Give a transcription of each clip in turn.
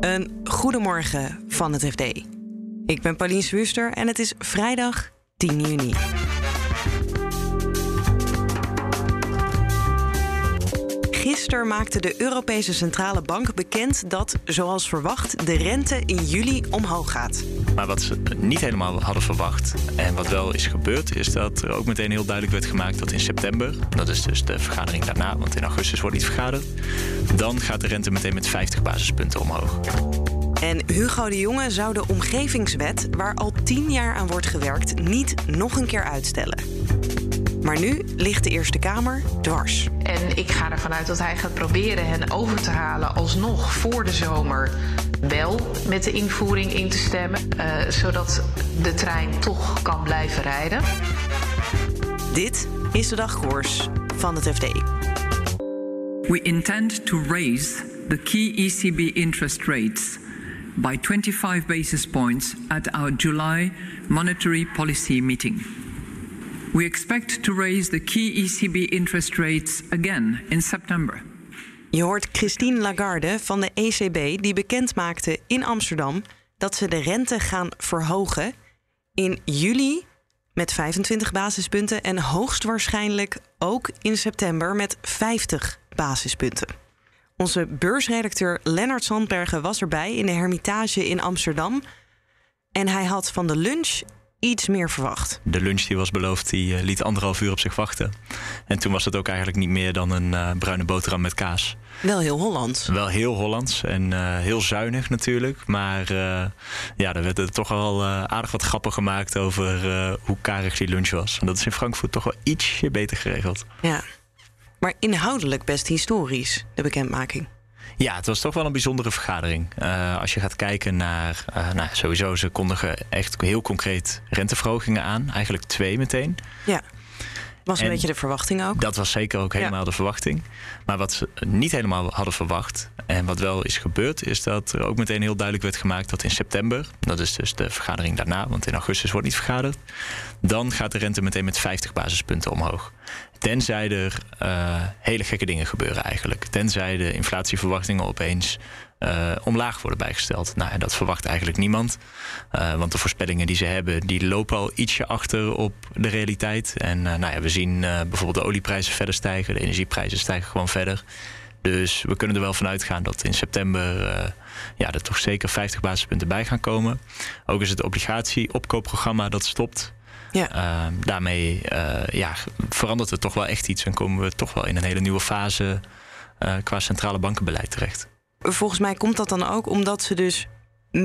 Een goedemorgen van het FD. Ik ben Pauline Swuster en het is vrijdag 10 juni. Gisteren maakte de Europese Centrale Bank bekend dat, zoals verwacht, de rente in juli omhoog gaat. Maar wat ze niet helemaal hadden verwacht en wat wel is gebeurd, is dat er ook meteen heel duidelijk werd gemaakt dat in september, dat is dus de vergadering daarna, want in augustus wordt niet vergaderd, dan gaat de rente meteen met 50 basispunten omhoog. En Hugo de Jonge zou de omgevingswet, waar al tien jaar aan wordt gewerkt, niet nog een keer uitstellen. Maar nu ligt de Eerste Kamer dwars. En ik ga ervan uit dat hij gaat proberen hen over te halen alsnog voor de zomer wel met de invoering in te stemmen, uh, zodat de trein toch kan blijven rijden. Dit is de dagkoers van het FD. We intend to raise the key ECB interest rates by 25 basis points at our July monetary policy meeting. We expect to raise the key ECB interest rates again in September. Je hoort Christine Lagarde van de ECB die bekend maakte in Amsterdam dat ze de rente gaan verhogen in juli met 25 basispunten en hoogstwaarschijnlijk ook in september met 50 basispunten. Onze beursredacteur Lennart Sandbergen was erbij in de Hermitage in Amsterdam. En hij had van de lunch iets meer verwacht. De lunch die was beloofd, die eh, liet anderhalf uur op zich wachten. En toen was het ook eigenlijk niet meer dan een uh, bruine boterham met kaas. Wel heel Hollands. Wel heel Hollands en uh, heel zuinig natuurlijk. Maar ja, er werd er toch wel aardig wat grappen gemaakt over hoe karig die lunch was. En dat is in Frankfurt toch wel ietsje beter geregeld. Ja, maar inhoudelijk best historisch, de bekendmaking. Ja, het was toch wel een bijzondere vergadering. Uh, als je gaat kijken naar, uh, nou, sowieso, ze kondigen echt heel concreet renteverhogingen aan. Eigenlijk twee meteen. Ja. Was een en beetje de verwachting ook? Dat was zeker ook helemaal ja. de verwachting. Maar wat ze niet helemaal hadden verwacht, en wat wel is gebeurd, is dat er ook meteen heel duidelijk werd gemaakt dat in september, dat is dus de vergadering daarna, want in augustus wordt niet vergaderd, dan gaat de rente meteen met 50 basispunten omhoog. Tenzij er uh, hele gekke dingen gebeuren eigenlijk. Tenzij de inflatieverwachtingen opeens uh, omlaag worden bijgesteld. Nou, dat verwacht eigenlijk niemand. Uh, want de voorspellingen die ze hebben, die lopen al ietsje achter op de realiteit. En uh, nou ja, we zien bijvoorbeeld de olieprijzen verder stijgen. De energieprijzen stijgen gewoon verder. Dus we kunnen er wel van uitgaan dat in september ja, er toch zeker 50 basispunten bij gaan komen. Ook is het obligatieopkoopprogramma dat stopt. Ja. daarmee ja, verandert er toch wel echt iets en komen we toch wel in een hele nieuwe fase qua centrale bankenbeleid terecht volgens mij komt dat dan ook omdat ze dus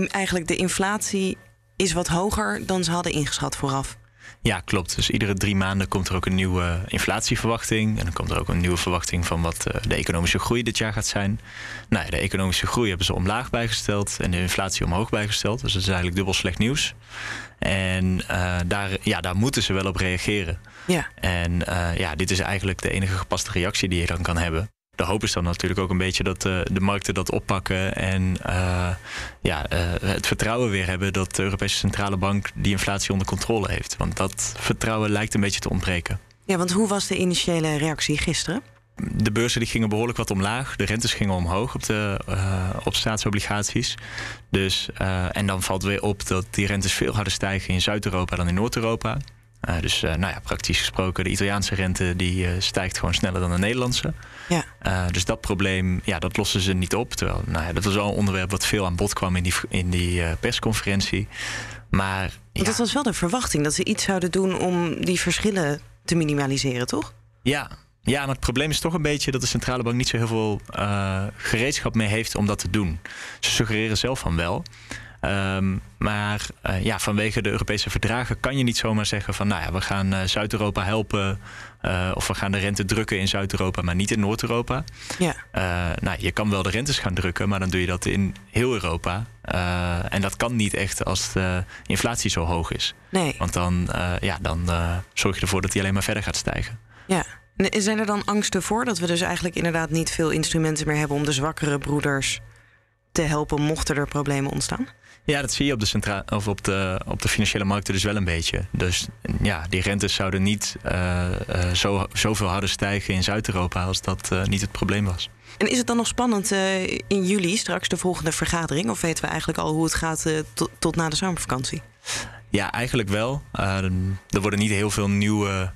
eigenlijk de inflatie is wat hoger dan ze hadden ingeschat vooraf. Ja, klopt. Dus iedere drie maanden komt er ook een nieuwe inflatieverwachting. En dan komt er ook een nieuwe verwachting van wat eh, de economische groei dit jaar gaat zijn. Nou, de economische groei hebben ze omlaag bijgesteld en de inflatie omhoog bijgesteld. Dus dat is eigenlijk dubbel slecht nieuws. En uh, daar, ja, daar moeten ze wel op reageren. Ja. En uh, ja, dit is eigenlijk de enige gepaste reactie die je dan kan hebben de hoop is dan natuurlijk ook een beetje dat uh, de markten dat oppakken en uh, ja, uh, het vertrouwen weer hebben dat de Europese Centrale Bank die inflatie onder controle heeft. Want dat vertrouwen lijkt een beetje te ontbreken. Ja, want hoe was de initiële reactie gisteren? De beurzen die gingen behoorlijk wat omlaag. De rentes gingen omhoog op, de, op staatsobligaties. Dus, en dan valt weer op dat die rentes veel harder stijgen in Zuid-Europa dan in Noord-Europa. Uh, dus nou ja, praktisch gesproken, de Italiaanse rente die stijgt gewoon sneller dan de Nederlandse. Ja. Dus dat probleem, ja, dat lossen ze niet op. Terwijl, nou ja, dat was wel een onderwerp wat veel aan bod kwam in die, in die persconferentie. Maar ja. dat was wel de verwachting dat ze iets zouden doen om die verschillen te minimaliseren, toch? Ja, ja, maar het probleem is toch een beetje dat de centrale bank niet zo heel veel gereedschap mee heeft om dat te doen. Ze suggereren zelf van wel. Um, maar uh, ja, vanwege de Europese verdragen kan je niet zomaar zeggen van nou ja, we gaan uh, Zuid-Europa helpen. Uh, of we gaan de rente drukken in Zuid-Europa, maar niet in Noord-Europa. Ja. nou, je kan wel de rentes gaan drukken, maar dan doe je dat in heel Europa. en dat kan niet echt als de inflatie zo hoog is. Nee. Want dan, ja, dan zorg je ervoor dat die alleen maar verder gaat stijgen. Ja. Zijn er dan angsten voor dat we dus eigenlijk inderdaad niet veel instrumenten meer hebben om de zwakkere broeders te helpen mochten er problemen ontstaan? Ja, dat zie je op de, centra of op de, op de financiële markten dus wel een beetje. Dus ja, die rentes zouden niet uh, uh, zo, zoveel harder stijgen in Zuid-Europa als dat uh, niet het probleem was. En is het dan nog spannend in juli, straks de volgende vergadering? Of weten we eigenlijk al hoe het gaat tot, tot na de zomervakantie? Ja, eigenlijk wel. Er worden niet heel veel nieuwe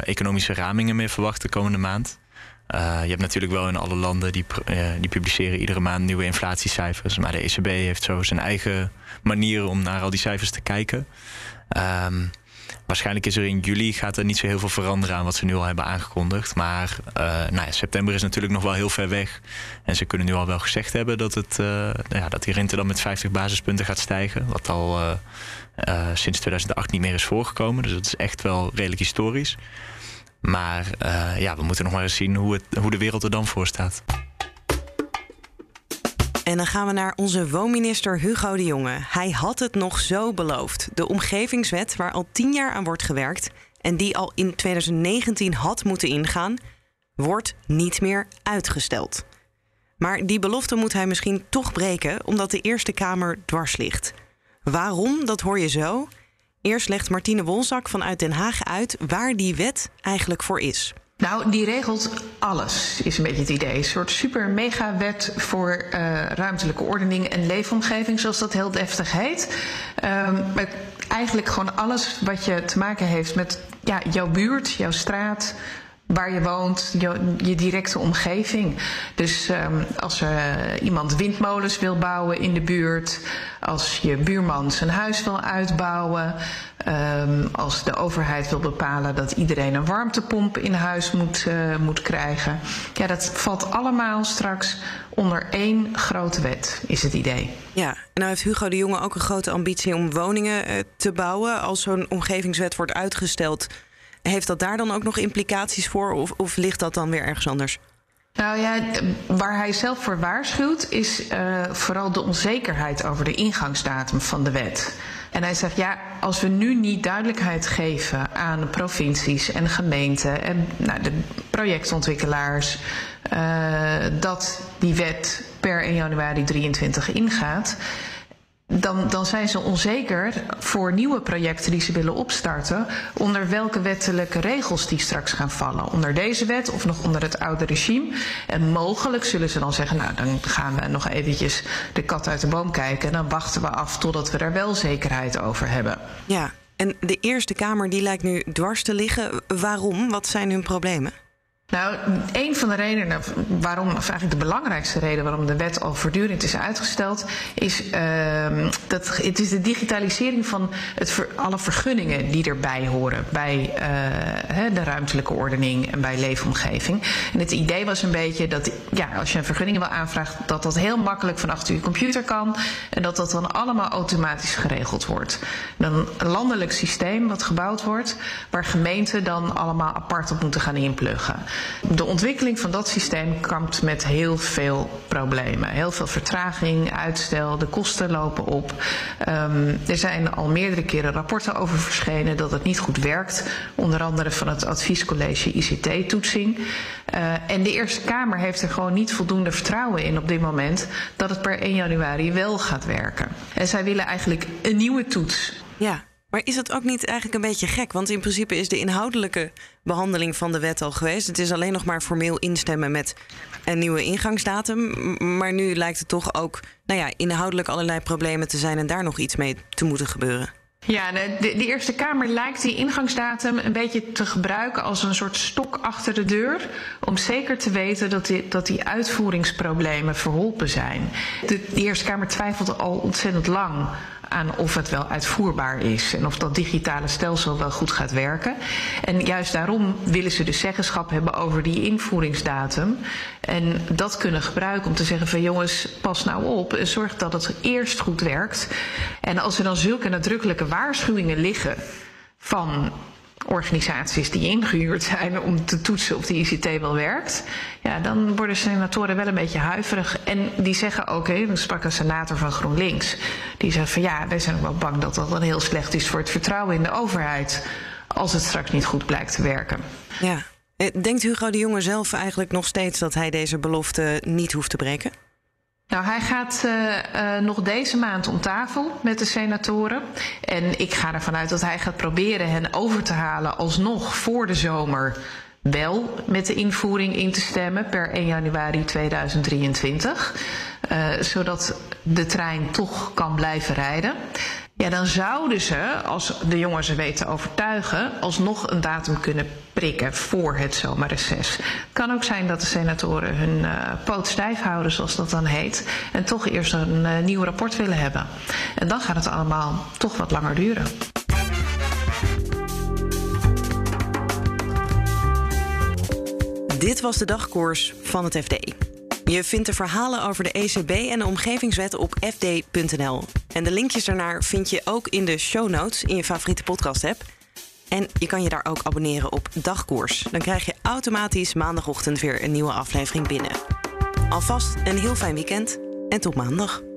economische ramingen meer verwacht de komende maand. Je hebt natuurlijk wel in alle landen die, die publiceren iedere maand nieuwe inflatiecijfers. Maar de ECB heeft zo zijn eigen manieren om naar al die cijfers te kijken. Um, Waarschijnlijk is er in juli gaat er niet zo heel veel veranderen aan wat ze nu al hebben aangekondigd. Maar uh, nou ja, september is natuurlijk nog wel heel ver weg. En ze kunnen nu al wel gezegd hebben dat, het, nou ja, dat die rente dan met 50 basispunten gaat stijgen. Wat al sinds 2008 niet meer is voorgekomen. Dus dat is echt wel redelijk historisch. Maar ja, we moeten nog maar eens zien hoe, het, hoe de wereld er dan voor staat. En dan gaan we naar onze woonminister Hugo de Jonge. Hij had het nog zo beloofd. De omgevingswet waar al tien jaar aan wordt gewerkt en die al in 2019 had moeten ingaan, wordt niet meer uitgesteld. Maar die belofte moet hij misschien toch breken, omdat de Eerste Kamer dwars ligt. Waarom, dat hoor je zo. Eerst legt Martine Wolzak vanuit Den Haag uit waar die wet eigenlijk voor is. Nou, die regelt alles, is een beetje het idee. Een soort super mega wet voor uh, ruimtelijke ordening en leefomgeving, zoals dat heel deftig heet. Met eigenlijk gewoon alles wat je te maken heeft met ja, jouw buurt, jouw straat, waar je woont, je, je directe omgeving. Dus um, als er uh, iemand windmolens wil bouwen in de buurt, als je buurman zijn huis wil uitbouwen, um, als de overheid wil bepalen dat iedereen een warmtepomp in huis moet, uh, moet krijgen. Ja, dat valt allemaal straks onder één grote wet, is het idee. Ja, en nou heeft Hugo de Jonge ook een grote ambitie om woningen uh, te bouwen. Als zo'n omgevingswet wordt uitgesteld heeft dat daar dan ook nog implicaties voor of, of ligt dat dan weer ergens anders? Nou ja, waar hij zelf voor waarschuwt is uh, vooral de onzekerheid over de ingangsdatum van de wet. En hij zegt, ja, als we nu niet duidelijkheid geven aan de provincies en gemeenten en nou, de projectontwikkelaars uh, dat die wet per 1 januari 23 ingaat, dan, dan zijn ze onzeker voor nieuwe projecten die ze willen opstarten. onder welke wettelijke regels die straks gaan vallen. Onder deze wet of nog onder het oude regime. En mogelijk zullen ze dan zeggen: Nou, dan gaan we nog eventjes de kat uit de boom kijken. en dan wachten we af totdat we er wel zekerheid over hebben. Ja, en de Eerste Kamer die lijkt nu dwars te liggen. Waarom? Wat zijn hun problemen? Nou, een van de redenen waarom, of eigenlijk de belangrijkste reden waarom de wet al voortdurend is uitgesteld, is uh, dat het is de digitalisering van het alle vergunningen die erbij horen bij uh, de ruimtelijke ordening en bij leefomgeving. En het idee was een beetje dat ja, als je een vergunning wil aanvragen, dat dat heel makkelijk van achter je computer kan en dat dat dan allemaal automatisch geregeld wordt. Dan een landelijk systeem wat gebouwd wordt, waar gemeenten dan allemaal apart op moeten gaan inpluggen. De ontwikkeling van dat systeem kampt met heel veel problemen. Heel veel vertraging, uitstel, de kosten lopen op. Um, er zijn al meerdere keren rapporten over verschenen dat het niet goed werkt. Onder andere van het adviescollege ICT-toetsing. Uh, en de Eerste Kamer heeft er gewoon niet voldoende vertrouwen in op dit moment dat het per 1 januari wel gaat werken. En zij willen eigenlijk een nieuwe toets. Ja, maar is het ook niet eigenlijk een beetje gek? Want in principe is de inhoudelijke behandeling van de wet al geweest. Het is alleen nog maar formeel instemmen met een nieuwe ingangsdatum. Maar nu lijkt het toch ook nou ja, inhoudelijk allerlei problemen te zijn en daar nog iets mee te moeten gebeuren. Ja, de, de, Eerste Kamer lijkt die ingangsdatum een beetje te gebruiken als een soort stok achter de deur. Om zeker te weten dat die, dat die uitvoeringsproblemen verholpen zijn. De, de Eerste Kamer twijfelde al ontzettend lang aan of het wel uitvoerbaar is en of dat digitale stelsel wel goed gaat werken. En juist daarom willen ze dus zeggenschap hebben over die invoeringsdatum. En dat kunnen gebruiken om te zeggen van jongens, pas nou op en zorg dat het eerst goed werkt. En als er dan zulke nadrukkelijke waarschuwingen liggen van organisaties die ingehuurd zijn om te toetsen of de ICT wel werkt, ja, dan worden senatoren wel een beetje huiverig. En die zeggen ook, hè, dan sprak een senator van GroenLinks, die zei van ja, wij zijn ook wel bang dat dat dan heel slecht is voor het vertrouwen in de overheid als het straks niet goed blijkt te werken. Ja. Eh, denkt Hugo de Jonge zelf eigenlijk nog steeds dat hij deze belofte niet hoeft te breken? Nou, hij gaat uh, uh, nog deze maand om tafel met de senatoren. En ik ga ervan uit dat hij gaat proberen hen over te halen alsnog voor de zomer wel met de invoering in te stemmen per 1 januari 2023. Uh, zodat de trein toch kan blijven rijden. Ja, dan zouden ze, als de jongens ze weten overtuigen, alsnog een datum kunnen prikken voor het zomerreces. Het kan ook zijn dat de senatoren hun uh, poot stijf houden, zoals dat dan heet, en toch eerst een uh, nieuw rapport willen hebben. En dan gaat het allemaal toch wat langer duren. Dit was de dagkoers van het FD. Je vindt de verhalen over de ECB en de omgevingswet op fd.nl. En de linkjes daarnaar vind je ook in de show notes in je favoriete podcast-app. En je kan je daar ook abonneren op Dagkoers. Dan krijg je automatisch maandagochtend weer een nieuwe aflevering binnen. Alvast een heel fijn weekend en tot maandag.